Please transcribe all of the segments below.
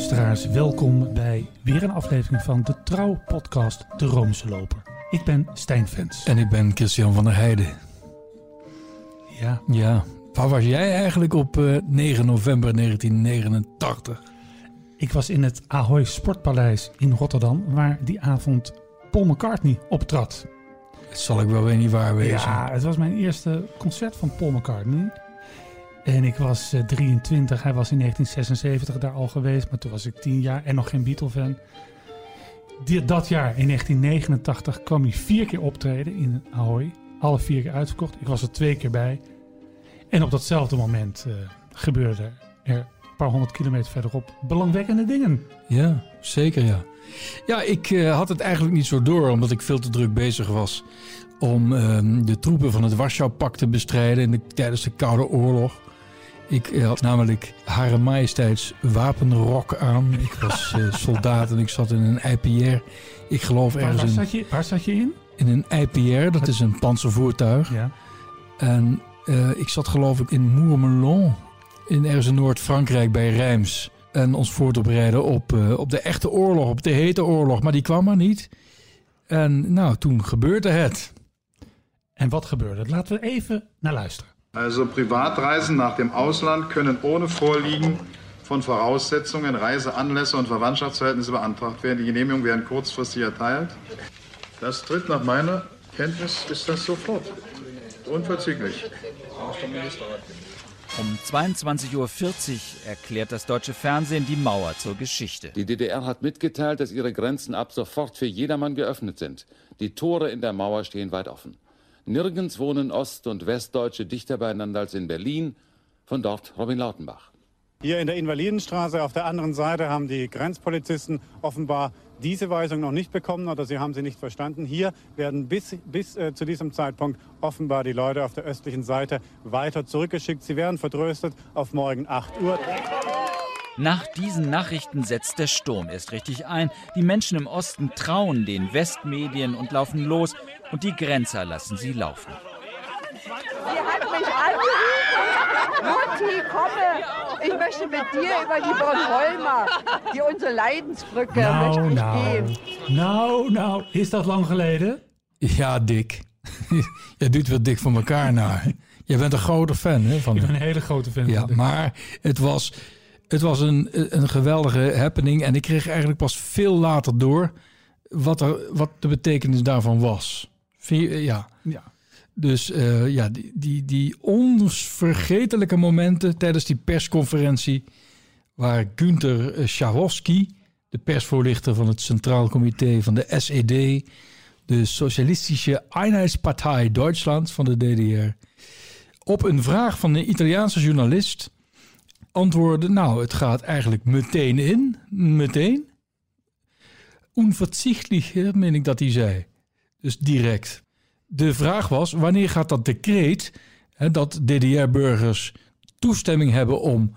luisteraars, welkom bij weer een aflevering van de Trouw-podcast De Roomse Loper. Ik ben Stijn Vens. En ik ben Christian van der Heijden. Ja, Ja, waar was jij eigenlijk op eh, 9 november 1989? ik was in het Ahoy Sportpaleis in Rotterdam, waar die avond Paul McCartney optrad. Dat zal ik wel weer niet waar wezen. Ja, het was mijn eerste concert van Paul McCartney. En ik was eh, 23, hij was in 1976 daar al geweest, maar toen was ik 10 jaar en nog geen Beatle-fan. Dat jaar, in 1989, kwam hij vier keer optreden in Ahoy. Alle vier keer uitverkocht. Ik was er twee keer bij. En op datzelfde moment eh gebeurde er een paar honderd kilometer verderop belangwekkende dingen. Ja, zeker ja. Ja, ik eh, had het eigenlijk niet zo door, omdat ik veel te druk bezig was om ehm, de troepen van het Warschau-pact te bestrijden in de, tijdens de Koude Oorlog. Ik eh, had namelijk Hare Majesteits wapenrok aan. Ik was eh, soldaat en ik zat in een IPR. Ik geloof Waar, ergens waar, in, zat je, waar zat je in? in een IPR, dat is een panzervoertuig. Ja. En eh, ik zat geloof ik in Moermelon, in ergens in Noord-Frankrijk bij Reims. En ons voor te bereiden op, eh, op de echte oorlog, op de hete oorlog. Maar die kwam maar niet. En nou, toen gebeurde het. En wat gebeurde? Laten we even naar luisteren. Also Privatreisen nach dem Ausland können ohne Vorliegen von Voraussetzungen, Reiseanlässe und Verwandtschaftsverhältnisse beantragt werden. Die Genehmigung werden kurzfristig erteilt. Das tritt nach meiner Kenntnis ist das sofort. Unverzüglich. Um 22.40 Uhr erklärt das deutsche Fernsehen die Mauer zur Geschichte. Die DDR hat mitgeteilt, dass ihre Grenzen ab sofort für jedermann geöffnet sind. Die Tore in der Mauer stehen weit offen. Nirgends wohnen Ost- und Westdeutsche dichter beieinander als in Berlin. Von dort Robin Lautenbach. Hier in der Invalidenstraße auf der anderen Seite haben die Grenzpolizisten offenbar diese Weisung noch nicht bekommen oder sie haben sie nicht verstanden. Hier werden bis, bis äh, zu diesem Zeitpunkt offenbar die Leute auf der östlichen Seite weiter zurückgeschickt. Sie werden vertröstet auf morgen 8 Uhr. Nach diesen Nachrichten setzt der Sturm erst richtig ein. Die Menschen im Osten trauen den Westmedien und laufen los und die Grenzer lassen sie laufen. Sie hat mich angerufen. Mutti, komme. Ich möchte mit dir über die Bornholmer, die unsere Leidensbrücke, möchte Nou, ich nou. gehen. Nou, nou. Is dat lang geleden? Ja, Dick. Jij doet wel dik voor elkaar naar. Jij bent een grote fan hè, van Ik ben een hele grote fan Ja, van maar het was, het was een, een geweldige happening. En ik kreeg eigenlijk pas veel later door wat, er, wat de betekenis daarvan was. Je- Ja. Ja. Dus eh, ja, die, die, die onvergetelijke momenten tijdens die persconferentie... waar Günther eh, Scharowski, de persvoorlichter van het Centraal Comité van de SED... de Socialistische Einheitspartei Duitsland van de DDR... op een vraag van een Italiaanse journalist antwoordde... nou, het gaat eigenlijk meteen in, meteen. Onverzichtlich, meen ik dat hij zei. Dus direct. De vraag was, wanneer gaat dat decreet... Hè, dat DDR-burgers toestemming hebben om,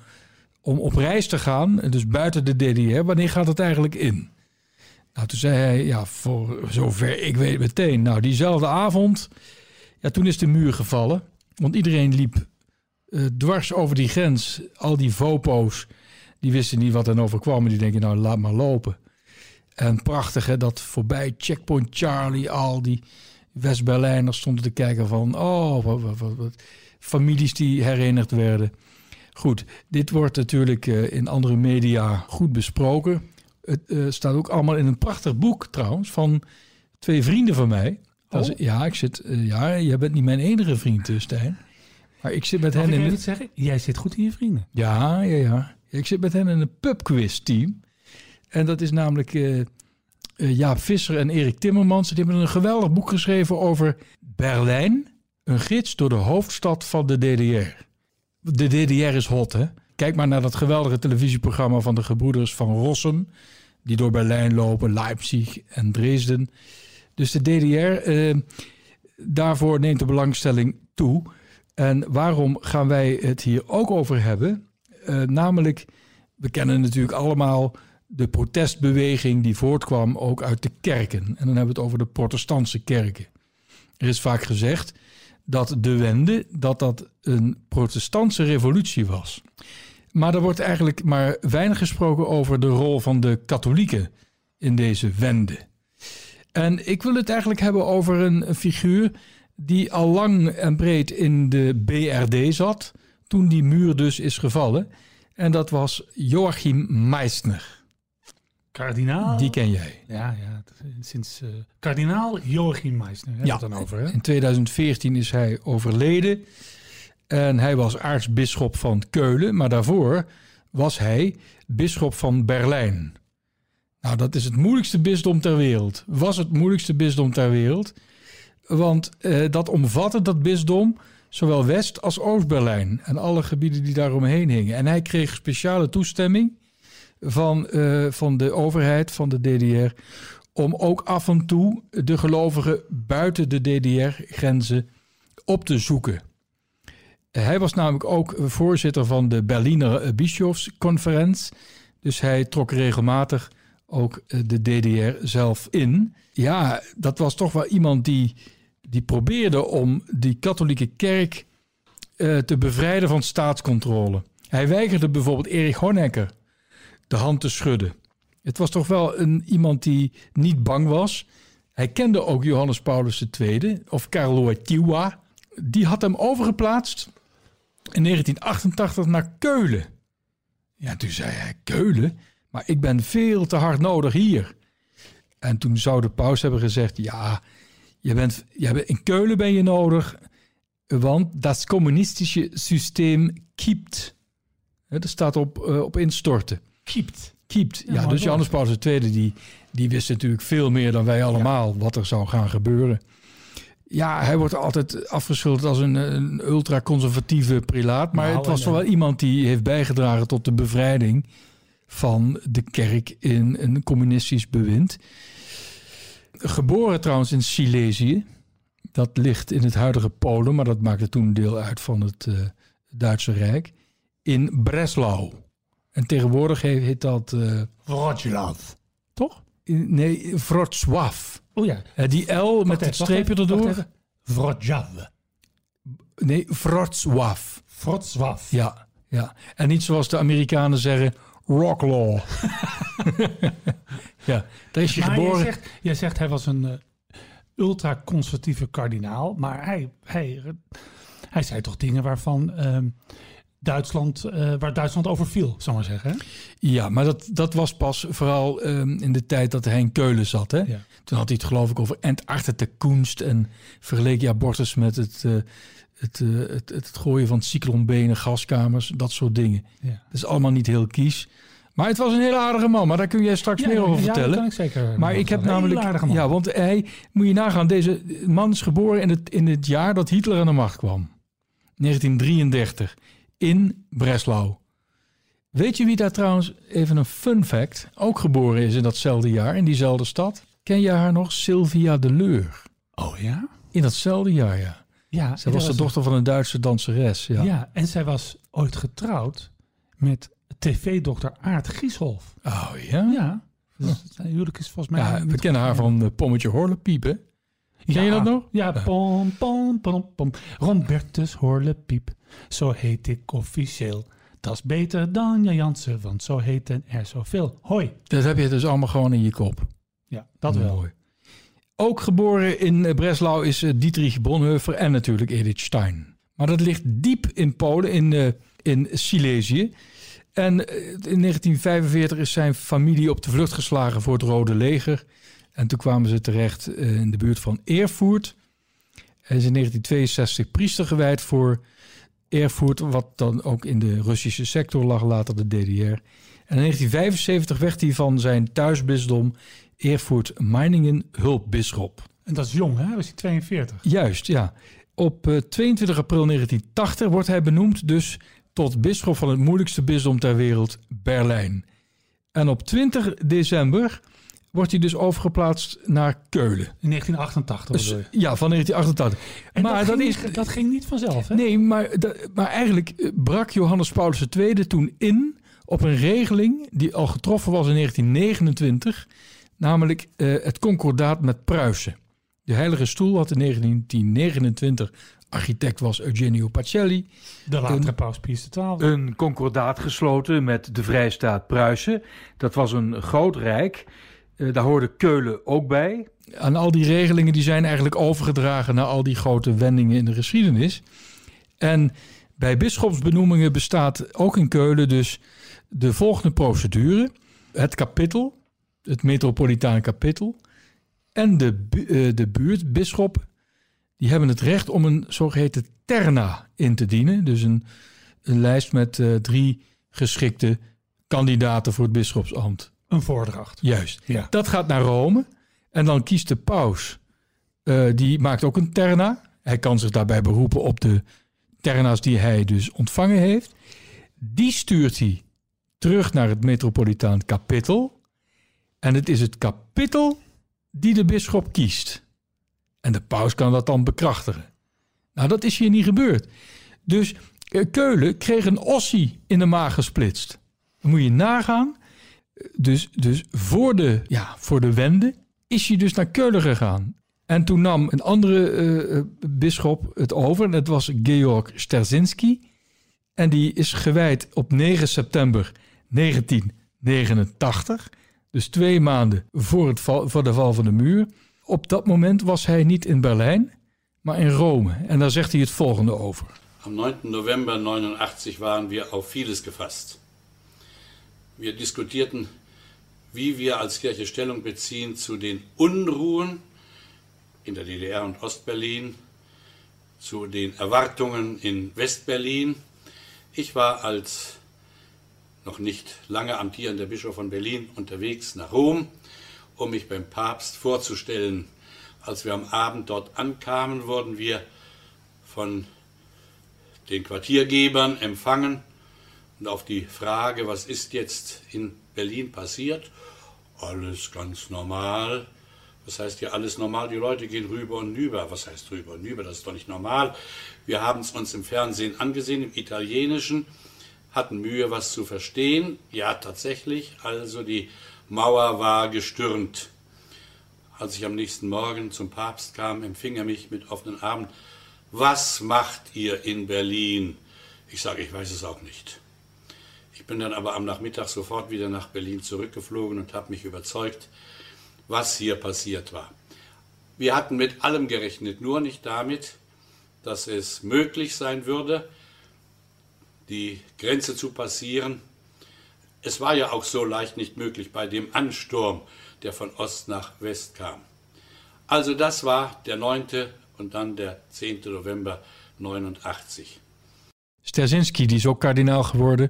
om op reis te gaan... dus buiten de DDR, wanneer gaat het eigenlijk in? Nou, toen zei hij, ja, voor zover ik weet meteen. Nou, diezelfde avond, ja, toen is de muur gevallen. Want iedereen liep eh, dwars over die grens. Al die vopo's, die wisten niet wat er overkwam. En die denken, nou, laat maar lopen. En prachtig, hè, dat voorbij Checkpoint Charlie, al die West-Berlijners stonden te kijken van... oh, wat, wat, wat, wat. families die herenigd werden. Goed, dit wordt natuurlijk eh, in andere media goed besproken. Het eh, staat ook allemaal in een prachtig boek trouwens van twee vrienden van mij. Dat is- Oh. ja, ik zit, eh, ja, jij bent niet mijn enige vriend, Stijn. Maar ik zit met Mag hen ik in iets zeggen? Jij zit goed in je vrienden. ja, ja, ja. Ik zit met hen in een pubquiz team. En dat is namelijk eh, Jaap Visser en Erik Timmermans. Die hebben een geweldig boek geschreven over Berlijn. Een gids door de hoofdstad van de DDR. De DDR is hot, hè? Kijk maar naar dat geweldige televisieprogramma van de gebroeders van Rossum. Die door Berlijn lopen, Leipzig en Dresden. Dus de DDR, eh, daarvoor neemt de belangstelling toe. En waarom gaan wij het hier ook over hebben? Namelijk, we kennen natuurlijk allemaal de protestbeweging die voortkwam ook uit de kerken. En dan hebben we het over de protestantse kerken. Er is vaak gezegd dat de wende, dat dat een protestantse revolutie was. Maar er wordt eigenlijk maar weinig gesproken over de rol van de katholieken in deze wende. En ik wil het eigenlijk hebben over een figuur die al lang en breed in de BRD zat, toen die muur dus is gevallen. En dat was Joachim Meissner. Kardinaal. Die ken jij. Ja, ja. Sinds eh, kardinaal Joachim Meissner. Hebben Ja. dan over, hè? In 2014 is hij overleden. En hij was aartsbisschop van Keulen, maar daarvoor was hij bisschop van Berlijn. Nou, dat is het moeilijkste bisdom ter wereld. Was het moeilijkste bisdom ter wereld. Want eh, dat omvatte dat bisdom zowel West- als Oost-Berlijn. En alle gebieden die daaromheen hingen. En hij kreeg speciale toestemming van, eh, van de overheid, van de DDR... om ook af en toe de gelovigen buiten de DDR-grenzen op te zoeken. Hij was namelijk ook voorzitter van de Berliner Bischofsconferentie. Dus hij trok regelmatig ook eh, de DDR zelf in. Ja, dat was toch wel iemand die, die probeerde om die katholieke kerk eh, te bevrijden van staatscontrole. Hij weigerde bijvoorbeeld Erich Honecker de hand te schudden. Het was toch wel een, iemand die niet bang was. Hij kende ook Johannes Paulus II of Karl Wojtyła. Die had hem overgeplaatst in 1988 naar Keulen. Ja, toen zei hij, Keulen? Maar ik ben veel te hard nodig hier. En toen zou de paus hebben gezegd, ja, je bent, je in Keulen ben je nodig, want dat communistische systeem kiept. Dat staat op, eh, op instorten. Kiept. Kiept. Ja, dus. Johannes Paulus II, die, die wist natuurlijk veel meer dan wij allemaal wat er zou gaan gebeuren. Ja, hij wordt altijd afgeschilderd als een, een ultraconservatieve prelaat. Maar Nou, het was wel iemand die heeft bijgedragen tot de bevrijding van de kerk in een communistisch bewind. Geboren trouwens in Silesië. Dat ligt in het huidige Polen, maar dat maakte toen deel uit van het eh, Duitse Rijk. In Breslau. En tegenwoordig heet, dat, eh, Wroclaw. Toch? nee, Wrocław. Oh ja. Eh, die L met Wacht het streepje erdoor. Wrocław. Nee, Wrocław. Wrocław. Ja, ja. En niet zoals de Amerikanen zeggen, Rocklaw. ja, daar is je Maar geboren. jij zegt, jij zegt hij was een eh, ultraconservatieve kardinaal. Maar hij, hij, hij zei toch dingen waarvan ehm, Duitsland, eh, waar Duitsland over viel, zal ik maar zeggen. Hè? Ja, maar dat, dat was pas vooral ehm, in de tijd dat hij in Keulen zat. Hè? Ja. Toen had hij het geloof ik over Entartete Kunst en vergeleek je abortus met het, eh, het, eh, het, het, gooien van cyclonbenen, gaskamers, dat soort dingen. Ja. Dat is allemaal niet heel kies. Maar het was een hele aardige man, maar daar kun jij straks meer over ja, vertellen. dat kan ik zeker. Maar ik heb Een namelijk. aardige man. Ja, want hij, moet je nagaan, deze man is geboren in het, in het jaar dat Hitler aan de macht kwam. 1933. In Breslau. Weet je wie daar trouwens, even een fun fact, ook geboren is in datzelfde jaar, in diezelfde stad? Ken je haar nog? Sylvia de Leur. Oh ja? In datzelfde jaar, ja. Ja. Zij was de dochter van een Duitse danseres. Ja. Ja. en zij was ooit getrouwd met tv-dokter Aart Gieshoff. Oh ja? Ja. Dus zijn huwelijk is volgens mij... Ja, we kennen haar van eh, Pommetje Horlepiep, Ken je dat nog? Ja, pom, pom, pom, pom. Rombertus Horlepiep, zo heet ik officieel. Dat is beter dan Jan Jansen, want zo heten er zoveel. Hoi. Dat heb je dus allemaal gewoon in je kop. Ja, dat wel. Mooi. Ook geboren in Breslau is eh, Dietrich Bonhoeffer en natuurlijk Edith Stein. Maar dat ligt diep in Polen, in, eh, in Silesië. En eh, in 1945 is zijn familie op de vlucht geslagen voor het Rode Leger. En toen kwamen ze terecht eh, in de buurt van Erfurt. Hij is in 1962 priester gewijd voor Erfurt, wat dan ook in de Russische sector lag, later de DDR. En in 1975 werd hij van zijn thuisbisdom Erfurt-Meiningen hulpbisschop. En dat is jong, hè? Was hij 42? Juist, ja. Op eh, 22 april 1980 wordt hij benoemd dus tot bisschop van het moeilijkste bisdom ter wereld, Berlijn. En op 20 december wordt hij dus overgeplaatst naar Keulen. In 1988 Dus, ja, van 1988. En maar dat, dat, ging, is... niet- dat ging niet vanzelf, hè? Nee, maar, dat- maar eigenlijk eh, brak Johannes Paulus II toen in op een regeling die al getroffen was in 1929, namelijk eh, het concordaat met Pruisen. De Heilige Stoel had in 1929, architect was Eugenio Pacelli, De latere Een- paus Pius XII. een concordaat gesloten met de Vrijstaat Pruisen. Dat was een groot rijk. Eh, daar hoorde Keulen ook bij. En al die regelingen die zijn eigenlijk overgedragen naar al die grote wendingen in de geschiedenis. En bij bisschopsbenoemingen bestaat ook in Keulen dus de volgende procedure. Het kapittel, het metropolitane kapittel en de, eh, de buurtbisschop... die hebben het recht om een zogeheten terna in te dienen. Dus een, een lijst met eh, drie geschikte kandidaten voor het bisschopsambt. Een voordracht. Juist. Ja. Dat gaat naar Rome. En dan kiest de paus. eh, die maakt ook een terna. Hij kan zich daarbij beroepen op de terna's die hij dus ontvangen heeft. Die stuurt hij terug naar het metropolitaan kapittel. En het is het kapittel die de bisschop kiest. En de paus kan dat dan bekrachtigen. Nou, dat is hier niet gebeurd. Dus eh, Keulen kreeg een ossie in de maag gesplitst. Dan moet je nagaan. Dus, dus voor, de, ja, voor de wende is hij dus naar Keulen gegaan. En toen nam een andere eh, eh, bisschop het over. En dat was Georg Sterzinski. En die is gewijd op 9 september 1989. Dus twee maanden voor, het val, voor de val van de muur. Op dat moment was hij niet in Berlijn, maar in Rome. En daar zegt hij het volgende over. Am 9. November 89 waren wir auf vieles gefasst. Wir diskutierten, wie wir als Kirche Stellung beziehen zu den Unruhen in der DDR und Ostberlin, zu den Erwartungen in Westberlin. Ich war als noch nicht lange amtierender Bischof von Berlin unterwegs nach Rom, um mich beim Papst vorzustellen. Als wir am Abend dort ankamen, wurden wir von den Quartiergebern empfangen und auf die Frage, was ist jetzt in Berlin passiert, alles ganz normal. Was heißt hier alles normal? Die Leute gehen rüber und rüber. Was heißt rüber und rüber? Das ist doch nicht normal. Wir haben es uns im Fernsehen angesehen, im Italienischen, hatten Mühe, was zu verstehen. Ja, tatsächlich. Also die Mauer war gestürmt. Als ich am nächsten Morgen zum Papst kam, empfing er mich mit offenen Armen. Was macht ihr in Berlin? Ich sage, ich weiß es auch nicht. Ich bin dann aber am Nachmittag sofort wieder nach Berlin zurückgeflogen und habe mich überzeugt, was hier passiert war. Wir hatten mit allem gerechnet, nur nicht damit, dass es möglich sein würde, die Grenze zu passieren. Es war ja auch so leicht nicht möglich bei dem Ansturm, der von Ost nach West kam. Also das war der 9. und dann der 10. November 89. Sterzinski, die is ook kardinaal geworden.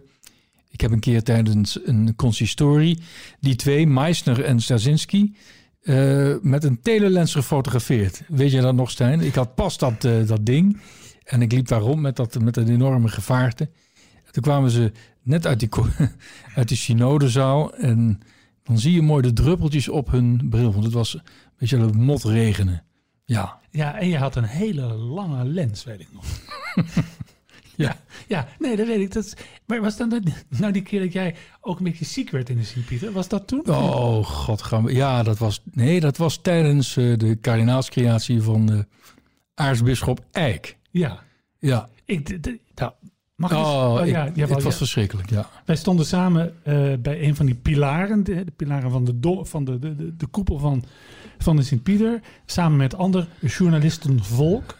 Ik heb een keer tijdens een consistorie die twee, Meissner en Sterzinski, eh, met een telelens gefotografeerd. Weet je dat nog, Stijn? Ik had pas dat, eh, dat ding en ik liep daar rond met dat, met dat enorme gevaarte. Toen kwamen ze net uit die, uit die synodezaal en dan zie je mooi de druppeltjes op hun bril. Want het was een beetje het motregenen. Ja, Ja, en je had een hele lange lens, weet ik nog. ja. Ja, nee, dat weet ik. Dat is, maar was dan dat, nou die keer dat jij ook een beetje ziek werd in de Sint-Pieter? Was dat toen? Oh, god. Ja, dat was, nee, dat was tijdens eh, de kardinaalscreatie van de aartsbisschop Eijk. Ja. Ja. Ik, nou, mag ik Oh, ik- ja, jawel, het was ja. verschrikkelijk, ja. Wij stonden samen eh, bij een van die pilaren, de, de pilaren van de, do, van de, de, de, de koepel van, van de Sint-Pieter, samen met ander journalistenvolk.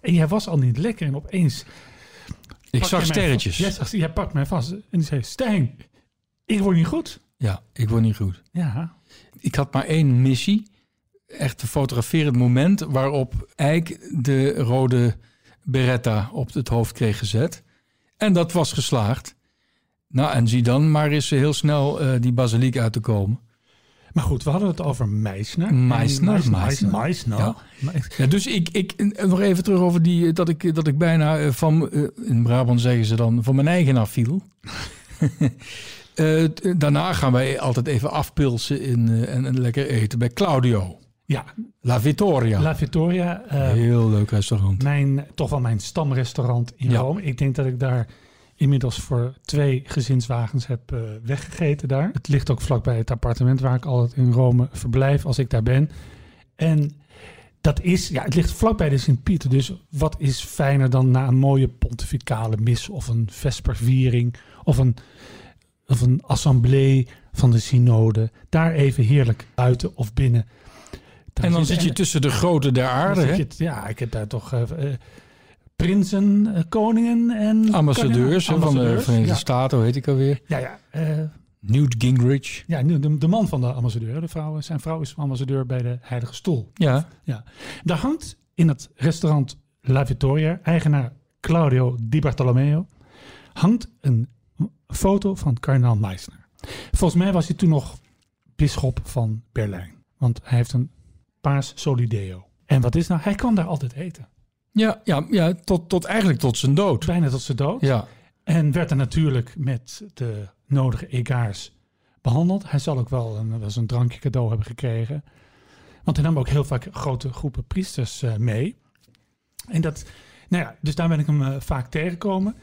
En jij was al niet lekker en opeens... Ik zag sterretjes. Jij, zag, jij pakt mij vast en die zei, Stijn, ik word niet goed. Ja, ik word niet goed. Ja, Ik had maar één missie. Echt te fotograferen het moment waarop Eik de rode beretta op het hoofd kreeg gezet. En dat was geslaagd. Nou, en zie dan maar eens heel snel eh, die basiliek uit te komen. Maar goed, we hadden het over Meisner. Meisner, Meisner. Meisner. Ja. Dus ik, ik nog even terug over die eh, dat ik, dat ik bijna eh, van, eh, in Brabant zeggen ze dan, van mijn eigen afviel. Daarna gaan wij altijd even afpilsen in, en, en lekker eten bij Claudio. Ja, La Vittoria. La Vittoria. Heel leuk restaurant. mijn, toch wel mijn stamrestaurant in Ja. Rome. Ik denk dat ik daar inmiddels voor twee gezinswagens heb eh, weggegeten daar. Het ligt ook vlakbij het appartement waar ik altijd in Rome verblijf als ik daar ben. En dat is, ja, het ligt vlakbij de Sint-Pieter. Dus wat is fijner dan na een mooie pontificale mis of een vesperviering of een, of een assemblee van de synode. Daar even heerlijk buiten of binnen. Daar En dan zit- je tussen de grote der aarde, hè? je ja, ik heb daar toch eh, eh, prinsen, eh, koningen en... Ambassadeurs van de Verenigde ja. Staten, hoe heet ik alweer? Ja, ja. eh, Newt Gingrich. ja de, de man van de ambassadeur. De vrouw, zijn vrouw is ambassadeur bij de Heilige Stoel. Ja, Ja. Daar hangt in het restaurant La Vittoria, eigenaar Claudio Di Bartolomeo, hangt een foto van kardinaal Meissner. Volgens mij was hij toen nog bisschop van Berlijn. Want hij heeft een paas solideo. En wat is nou? Hij kwam daar altijd eten. Ja, ja, ja tot, tot eigenlijk tot zijn dood. Bijna tot zijn dood. Ja, En werd er natuurlijk met de nodige egaars behandeld. Hij zal ook wel een, wel een drankje cadeau hebben gekregen. Want hij nam ook heel vaak grote groepen priesters eh, mee. En dat, nou ja, dus daar ben ik hem eh, vaak tegengekomen.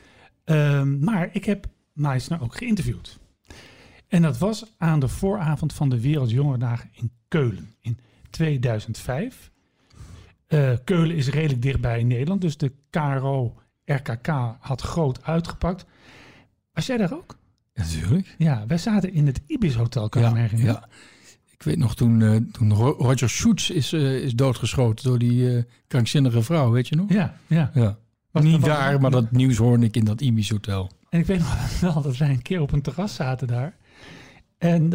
Ehm, maar ik heb Meissner ook geïnterviewd. En dat was aan de vooravond van de Wereldjongerendagen in Keulen in 2005. Eh, Keulen is redelijk dichtbij in Nederland, dus de KRO RKK had groot uitgepakt. Was jij daar ook? natuurlijk. Ja, wij zaten in het Ibis Hotel, kan je Ja, me herinneren. ja. Ik weet nog toen, eh, toen Ro- Roger Schutz is, eh, is doodgeschoten door die krankzinnige vrouw, weet je nog? ja. ja. Ja. Was- Niet was- daar, maar dat nieuws hoorde ik in dat Ibis Hotel. En ik weet nog wel dat wij een keer op een terras zaten daar. En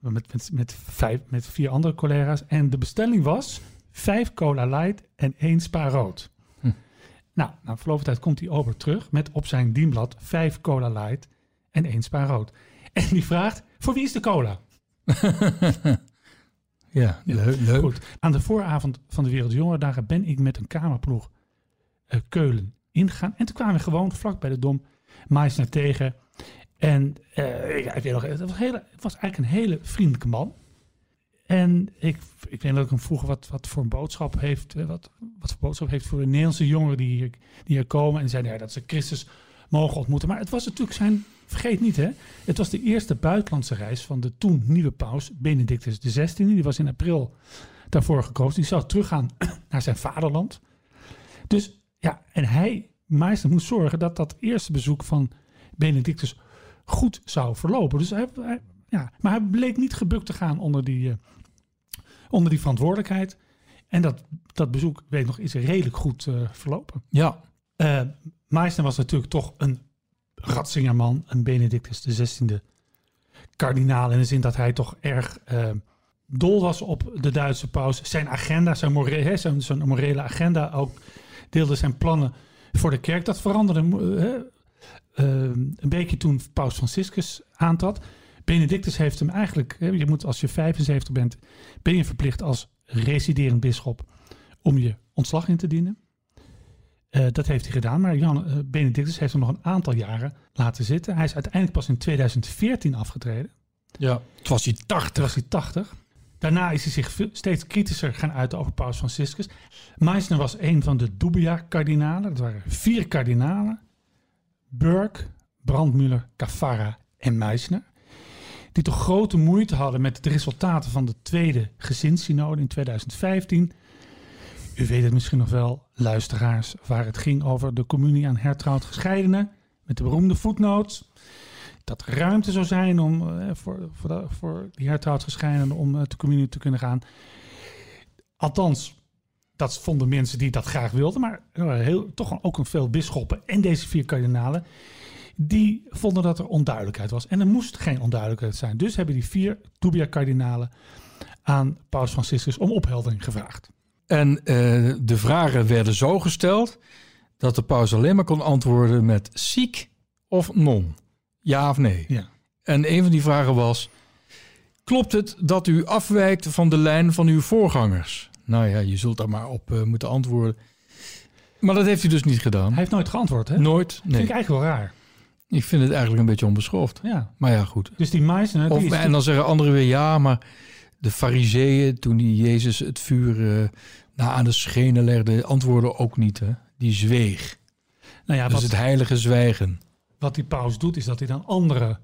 met, met, met, vijf, met vier andere collega's. En de bestelling was vijf cola light en één spa rood. Hm. Nou, na verloop van tijd komt die ober terug met op zijn dienblad vijf cola light en één spa rood. En die vraagt, voor wie is de cola? Ja, leuk. leuk. Goed. Aan de vooravond van de Wereldjongerendagen ben ik met een kamerploeg eh, Keulen ingegaan. En toen kwamen we gewoon vlak bij de Dom Meisner tegen. En eh, ik weet nog, het was, eigenlijk een hele vriendelijke man. En ik, ik weet dat ik hem vroeg wat, wat voor een boodschap heeft, eh, wat, wat voor boodschap heeft voor de Nederlandse jongeren die hier, die hier komen. En zeiden ja, dat ze Christus mogen ontmoeten. Maar het was natuurlijk zijn, vergeet niet hè, het was de eerste buitenlandse reis van de toen nieuwe paus Benedictus XVI. Die was in april daarvoor gekozen. Die zou teruggaan naar zijn vaderland. Dus ja, en hij, Meester, moest zorgen dat dat eerste bezoek van Benedictus goed zou verlopen. Dus hij, hij- ja, maar hij bleek niet gebukt te gaan onder die, eh, onder die verantwoordelijkheid. En dat, dat bezoek, weet nog, is redelijk goed eh, verlopen. Ja, Eh Meissner was natuurlijk toch een Ratzingerman, een Benedictus XVI kardinaal. In de zin dat hij toch erg dol was op de Duitse paus. Zijn agenda, zijn, zijn, zijn morele agenda ook, deelde zijn plannen voor de kerk. Dat veranderde een beetje toen paus Franciscus aantrad. Benedictus heeft hem eigenlijk, je moet als je 75 bent, ben je verplicht als residerend bisschop om je ontslag in te dienen. Eh, dat heeft hij gedaan, maar Jan eh, Benedictus heeft hem nog een aantal jaren laten zitten. Hij is uiteindelijk pas in 2014 afgetreden. ja. Het was hij Toen 80. was hij 80. Daarna is hij zich veel- steeds kritischer gaan uiten over Paus Franciscus. Meissner was een van de Dubia-kardinalen. Dat waren vier kardinalen. Burke, Brandmuller, Caffarra en Meissner. Die toch grote moeite hadden met de resultaten van de tweede gezinssynode in 2015. U weet het misschien nog wel, luisteraars, waar het ging over de communie aan hertrouwd gescheidenen. Met de beroemde voetnoot. Dat ruimte zou zijn om, eh, voor, voor, voor die hertrouwd gescheidenen om eh, de communie te kunnen gaan. Althans, dat vonden mensen die dat graag wilden. Maar er waren heel, toch ook een veel bisschoppen en deze vier kardinalen. Die vonden dat er onduidelijkheid was. En er moest geen onduidelijkheid zijn. Dus hebben die vier Dubia-kardinalen aan Paus Franciscus om opheldering gevraagd. En eh, de vragen werden zo gesteld dat de paus alleen maar kon antwoorden met ziek of non. Ja of nee. Ja. En een van die vragen was: Klopt het dat u afwijkt van de lijn van uw voorgangers? Nou ja, je zult daar maar op eh, moeten antwoorden. Maar dat heeft hij dus niet gedaan. Hij heeft nooit geantwoord, hè? Nooit. Vind Nee. ik eigenlijk wel raar. Ik vind het eigenlijk een beetje onbeschoft. Ja. Maar ja, goed. Dus die Meissner... die Of, en dan zeggen anderen weer ja, maar de fariseeën, toen die Jezus het vuur nou, aan de schenen legde, antwoorden ook niet. Hè? Die zweeg. nou ja, dus wat, het heilige zwijgen. wat die paus doet, is dat hij dan anderen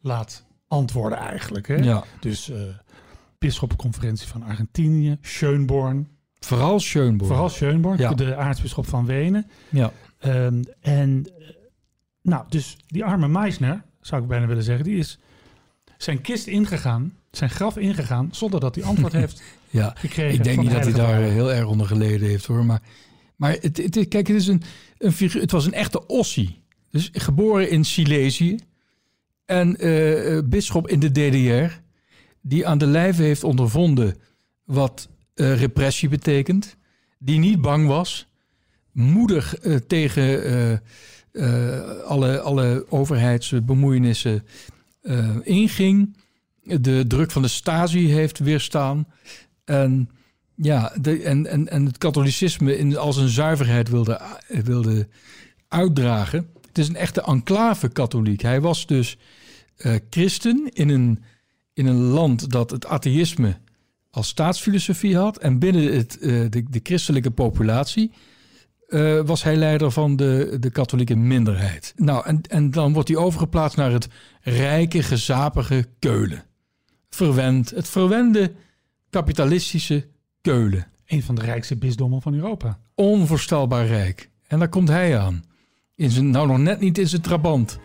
laat antwoorden eigenlijk. Hè? Ja. Dus eh, bisschoppenconferentie van Argentinië, Schönborn. Vooral Schönborn. Vooral Schönborn, Ja. de aartsbisschop van Wenen. Ja. Ehm, en eh, nou, dus die arme Meisner, zou ik bijna willen zeggen, die is zijn kist ingegaan, zijn graf ingegaan, zonder dat hij antwoord heeft Ja, gekregen. ik denk niet dat hij daar Vader. heel erg onder geleden heeft hoor. Maar, maar het, het, kijk, het, is een, een figuur, het was een echte Ossie. Dus geboren in Silesië. En eh, bisschop in de DDR. Die aan de lijve heeft ondervonden wat eh, repressie betekent. Die niet bang was. Moedig eh, tegen eh, alle, alle overheidsbemoeienissen inging. De druk van de Stasi heeft weerstaan. En, ja, de, en, en, en het katholicisme in, als een zuiverheid wilde, wilde uitdragen. Het is een echte enclave katholiek. Hij was dus christen in een, in een land dat het atheïsme als staatsfilosofie had. En binnen het, eh, de, de christelijke populatie eh, was hij leider van de, de katholieke minderheid. Nou, en, en dan wordt hij overgeplaatst naar het rijke, gezapige Keulen. Verwend, het verwende kapitalistische Keulen. Een van de rijkste bisdommen van Europa. Onvoorstelbaar rijk. En daar komt hij aan. In zijn, nou, nog net niet in zijn trabant.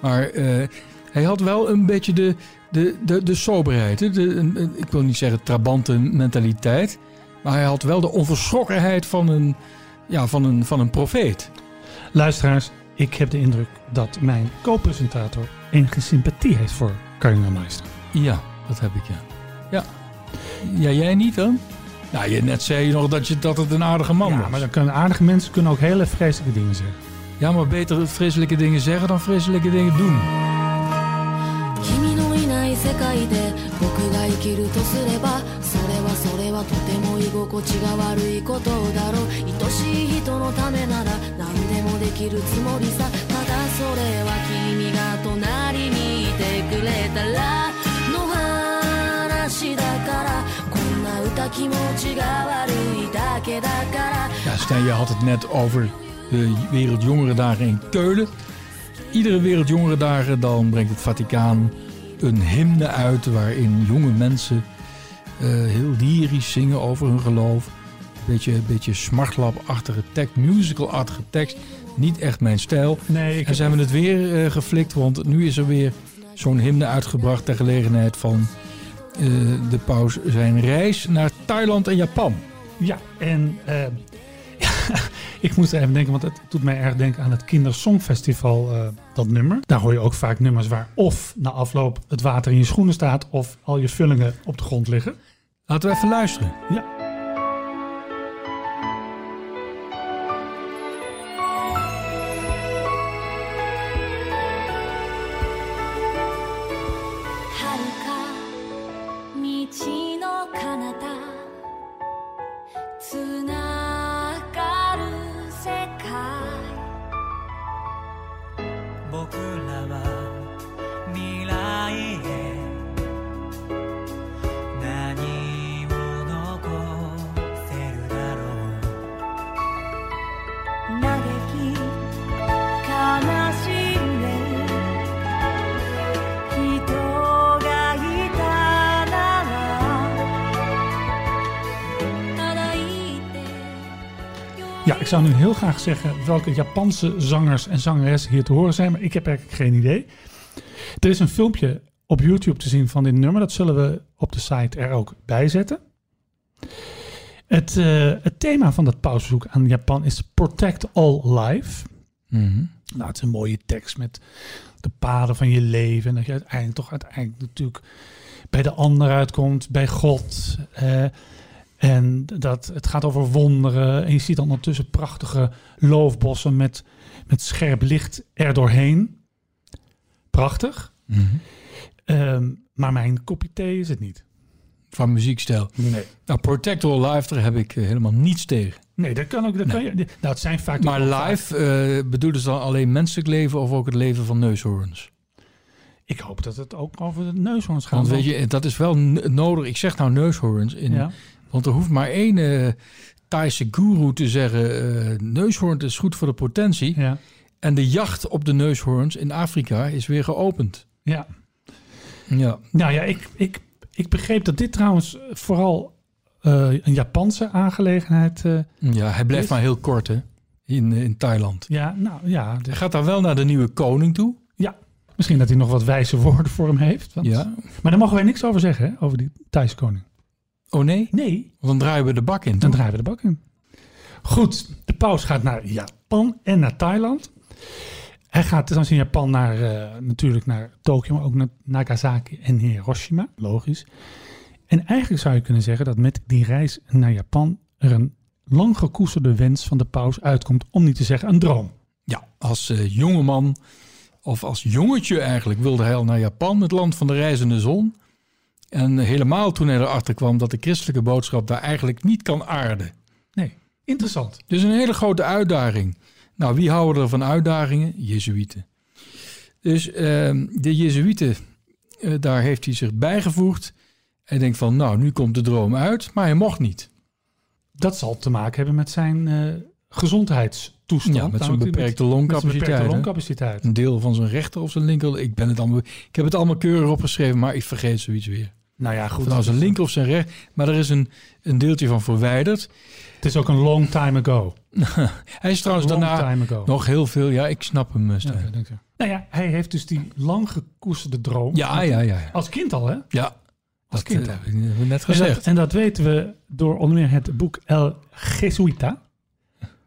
Maar eh, hij had wel een beetje de, de, de, de soberheid. De, een- ik wil niet zeggen trabante mentaliteit. Maar hij had wel de onverschrokkenheid van een, ja, van een, van een profeet. Luisteraars, ik heb de indruk dat mijn co-presentator enige sympathie heeft voor Kardinaal Meisner. Ja, dat heb ik, ja. Ja, ja jij niet dan? Nou, je, net zei je nog dat, je, dat het een aardige man Ja, was. maar dan kunnen aardige mensen kunnen ook hele vreselijke dingen zeggen. Ja, maar beter vreselijke dingen zeggen dan vreselijke dingen doen. 世界で僕が生きるとすればそれはそれはとても居心地が悪いことだろう愛しい人のためなら何でもできるつもりさただそれは君が隣にいてくれたらの話だからこんな歌気持ちが悪いだけだから Ja, Stijn, je had het net over de Wereldjongerendagen in Keulen. Iedere Wereldjongerendagen dan brengt het Vaticaan een hymne uit... waarin jonge mensen eh, heel lyrisch zingen over hun geloof. Beetje, beetje smartlapachtige tekst, musical-achtige tekst. Niet echt mijn stijl. Nee, ik En zijn we het weer eh, geflikt, want nu is er weer zo'n hymne uitgebracht... ter gelegenheid van eh, de paus zijn reis naar Thailand en Japan. Ja, en ik moest even denken, want het doet mij erg denken aan het Kindersongfestival, eh, dat nummer. Daar hoor je ook vaak nummers waar of na afloop het water in je schoenen staat of al je vullingen op de grond liggen. Laten we even luisteren. Ja.「zou nu heel graag zeggen welke Japanse zangers en zangeressen hier te horen zijn, maar ik heb eigenlijk geen idee. Er is een filmpje op YouTube te zien van dit nummer, dat zullen we op de site er ook bij zetten. Het, eh, het thema van dat pausbezoek aan Japan is Protect All Life. Mhm. Nou, het is een mooie tekst met de paden van je leven. En dat je uiteindelijk toch uiteindelijk natuurlijk bij de ander uitkomt, bij God. eh, en dat het gaat over wonderen. En je ziet dan ondertussen prachtige loofbossen met, met scherp licht er doorheen. Prachtig. Mhm. Ehm, maar mijn kopje thee is het niet. Van muziekstijl. Nee. Nou, Protect All Life, daar heb ik eh, helemaal niets tegen. Nee, dat kan ook. Dat kan je, nou, het zijn vaak. Maar ook vaak- live eh, bedoelen ze dan alleen menselijk leven of ook het leven van neushoorns? Ik hoop dat het ook over de neushoorns gaat. Want weet je, dat is wel n- nodig. Ik zeg nou neushoorns, in, Ja. Want er hoeft maar één eh Thaise guru te zeggen... eh neushoorn is goed voor de potentie. Ja. En de jacht op de neushoorns in Afrika is weer geopend. Ja. Ja, Nou ja, ik, ik Ik begreep dat dit trouwens vooral eh, een Japanse aangelegenheid Ja, hij blijft Is- maar heel kort hè, in, in Thailand. Ja, nou ja. de- Hij gaat daar wel naar de nieuwe koning toe. ja. Misschien dat hij nog wat wijze woorden voor hem heeft. Want, Ja. Maar daar mogen wij niks over zeggen, hè, over die Thaise koning. Oh nee? Nee, dan draaien we de bak in. dan toch? draaien we de bak in. Goed, de paus gaat naar Japan en naar Thailand. Hij gaat trouwens in Japan naar, eh, natuurlijk naar Tokio, maar ook naar Nagasaki en Hiroshima. Logisch. En eigenlijk zou je kunnen zeggen dat met die reis naar Japan er een lang gekoesterde wens van de paus uitkomt, om niet te zeggen een droom. Ja, als eh jongeman of als jongetje eigenlijk wilde hij al naar Japan, het land van de reizende zon. En helemaal toen hij erachter kwam dat de christelijke boodschap daar eigenlijk niet kan aarden. Nee, interessant. Dus een hele grote uitdaging. Nou, wie houden er van uitdagingen? Jezuïeten. Dus ehm, de Jezuïeten, eh, daar heeft hij zich bijgevoegd. Hij denkt van, nou, nu komt de droom uit, maar hij mocht niet. Dat zal te maken hebben met zijn eh, gezondheidstoestand. Ja, met zijn beperkte longcapaciteit. longcapaciteit. Een deel van zijn rechter of zijn linker. Ik, ben het allemaal, ik heb het allemaal keurig opgeschreven, maar ik vergeet zoiets weer. Nou ja, goed. nou zijn linker of zijn rechter. Maar er is een, een deeltje van verwijderd. Het is ook een long time ago. Hij is trouwens daarna nog heel veel... Ja, ik snap hem, eh, dank je. Nou ja, hij heeft dus die lang gekoesterde droom. Ja, ja, ja. ja. Als kind al, hè? ja. Als Dat kind eh, al. heb ik net En dat, gezegd. en dat weten we door onder meer het boek El Jesuita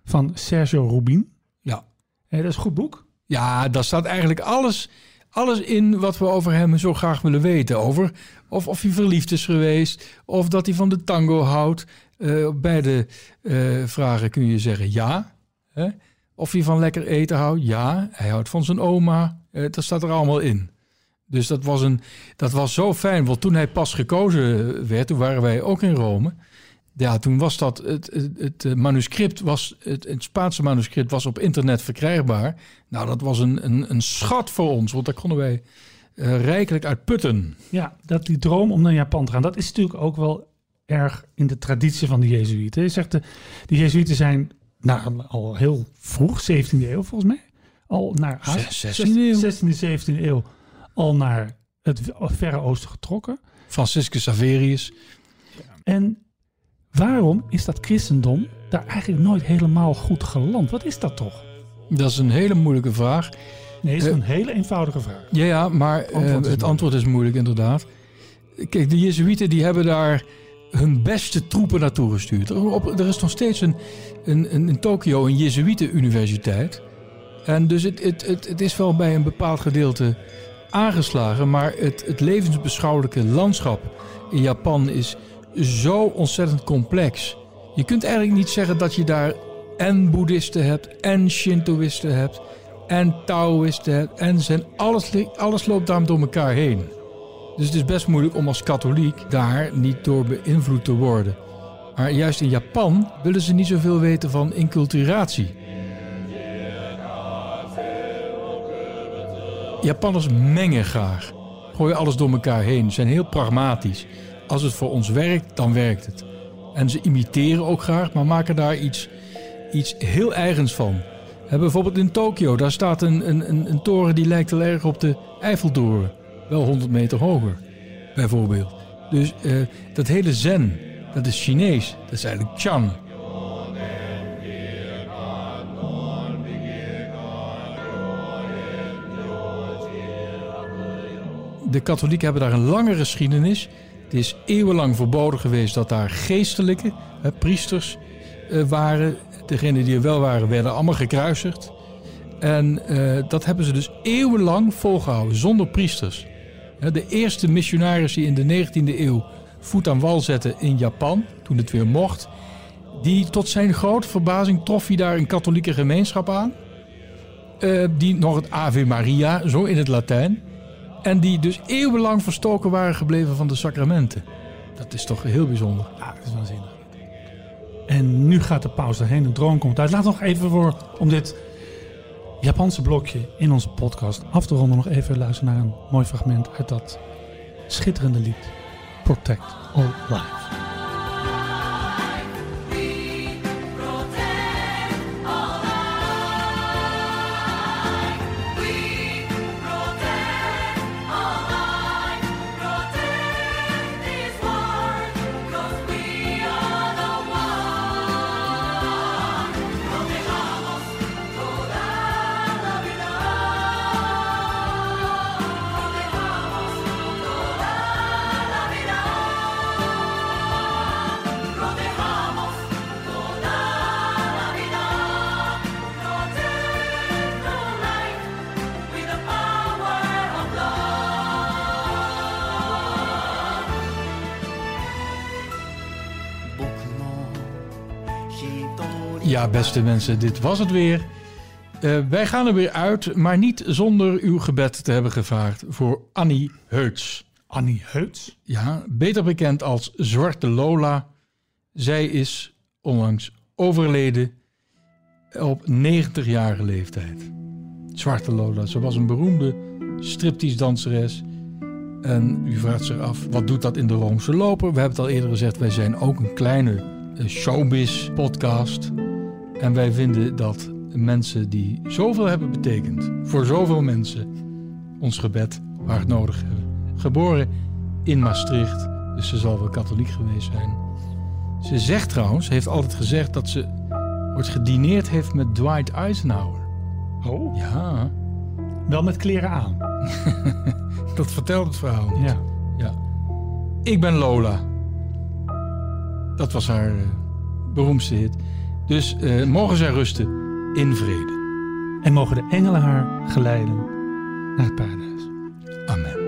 van Sergio Rubin. Ja. Eh, dat is een goed boek. Ja, daar staat eigenlijk alles, alles in wat we over hem zo graag willen weten. Over of, of hij verliefd is geweest, of dat hij van de tango houdt. Eh, beide eh, vragen kun je zeggen ja. Hè? Of hij van lekker eten houdt, ja. Hij houdt van zijn oma. Eh, dat staat er allemaal in. Dus dat was, een, dat was zo fijn. Want toen hij pas gekozen werd, toen waren wij ook in Rome. Ja, toen was dat het, het, het eh, manuscript was het, het Spaanse manuscript was op internet verkrijgbaar. Nou, dat was een, een, een schat voor ons, want daar konden wij eh, rijkelijk uit putten. Ja, dat die droom om naar Japan te gaan, dat is natuurlijk ook wel erg in de traditie van de Jezuïeten. Je zegt, de, de Jezuïeten zijn nou, al heel vroeg, 17e eeuw volgens mij, al naar Azië. 16e eeuw. 16e, 17e eeuw al naar het Verre Oosten getrokken. Franciscus Saverius. En waarom is dat christendom daar eigenlijk nooit helemaal goed geland? Wat is dat toch? Dat is een hele moeilijke vraag. Nee, is Eh, een hele eenvoudige vraag. Ja, ja maar eh, Antwoord het antwoord is moeilijk inderdaad. Kijk, de Jezuïeten die hebben daar hun beste troepen naartoe gestuurd. Er, op, er is nog steeds een, een, een, in Tokio een Jezuïeten-universiteit. En dus het, het, het, het is wel bij een bepaald gedeelte aangeslagen. Maar het, het levensbeschouwelijke landschap in Japan is zo ontzettend complex. Je kunt eigenlijk niet zeggen dat je daar en boeddhisten hebt en shintoïsten hebt en taoïsten hebt en zen. Alles, alles loopt daar door elkaar heen. Dus het is best moeilijk om als katholiek daar niet door beïnvloed te worden. Maar juist in Japan willen ze niet zoveel weten van inculturatie. Japanners mengen graag. Gooien alles door elkaar heen. Zijn heel pragmatisch. Als het voor ons werkt, dan werkt het. En ze imiteren ook graag, maar maken daar iets, iets heel eigens van. Bijvoorbeeld in Tokio, daar staat een, een, een, een toren die lijkt heel erg op de Eiffeltoren. Wel 100 meter hoger, bijvoorbeeld. Dus eh, dat hele zen, dat is Chinees. Dat is eigenlijk Chan. De katholieken hebben daar een lange geschiedenis. Het is eeuwenlang verboden geweest dat daar geestelijke hè, priesters eh, waren. Degenen die er wel waren, werden allemaal gekruisigd. En eh, dat hebben ze dus eeuwenlang volgehouden, zonder priesters. De eerste missionaris die in de 19e eeuw voet aan wal zetten in Japan, toen het weer mocht, die tot zijn grote verbazing trof hij daar een katholieke gemeenschap aan. eh, die nog het Ave Maria, zo in het Latijn. En die dus eeuwenlang verstoken waren gebleven van de sacramenten. Dat is toch heel bijzonder. Ja, dat is waanzinnig. En nu gaat de paus erheen, de droom komt uit. Laat nog even voor, om dit Japanse blokje in onze podcast af te ronden, nog even luisteren naar een mooi fragment uit dat schitterende lied Protect All Life. Ja, beste mensen, dit was het weer. Eh, wij gaan er weer uit, maar niet zonder uw gebed te hebben gevraagd voor Annie Heuts. Annie Heuts? Ja, beter bekend als Zwarte Lola. Zij is onlangs overleden op 90-jarige leeftijd. Zwarte Lola, ze was een beroemde striptease-danseres. En u vraagt zich af, wat doet dat in de Roomse loper? We hebben het al eerder gezegd, wij zijn ook een kleine eh, showbiz-podcast. En wij vinden dat mensen die zoveel hebben betekend voor zoveel mensen ons gebed hard nodig hebben. Geboren in Maastricht, dus ze zal wel katholiek geweest zijn. Ze zegt trouwens, heeft altijd gezegd dat ze wordt gedineerd heeft met Dwight Eisenhower. Oh? Ja. Wel met kleren aan. dat vertelt het verhaal niet. Ja. ja. Ik ben Lola. Dat was haar uh, beroemdste hit. Dus uh, mogen zij rusten in vrede. En mogen de engelen haar geleiden naar het paradijs. Amen.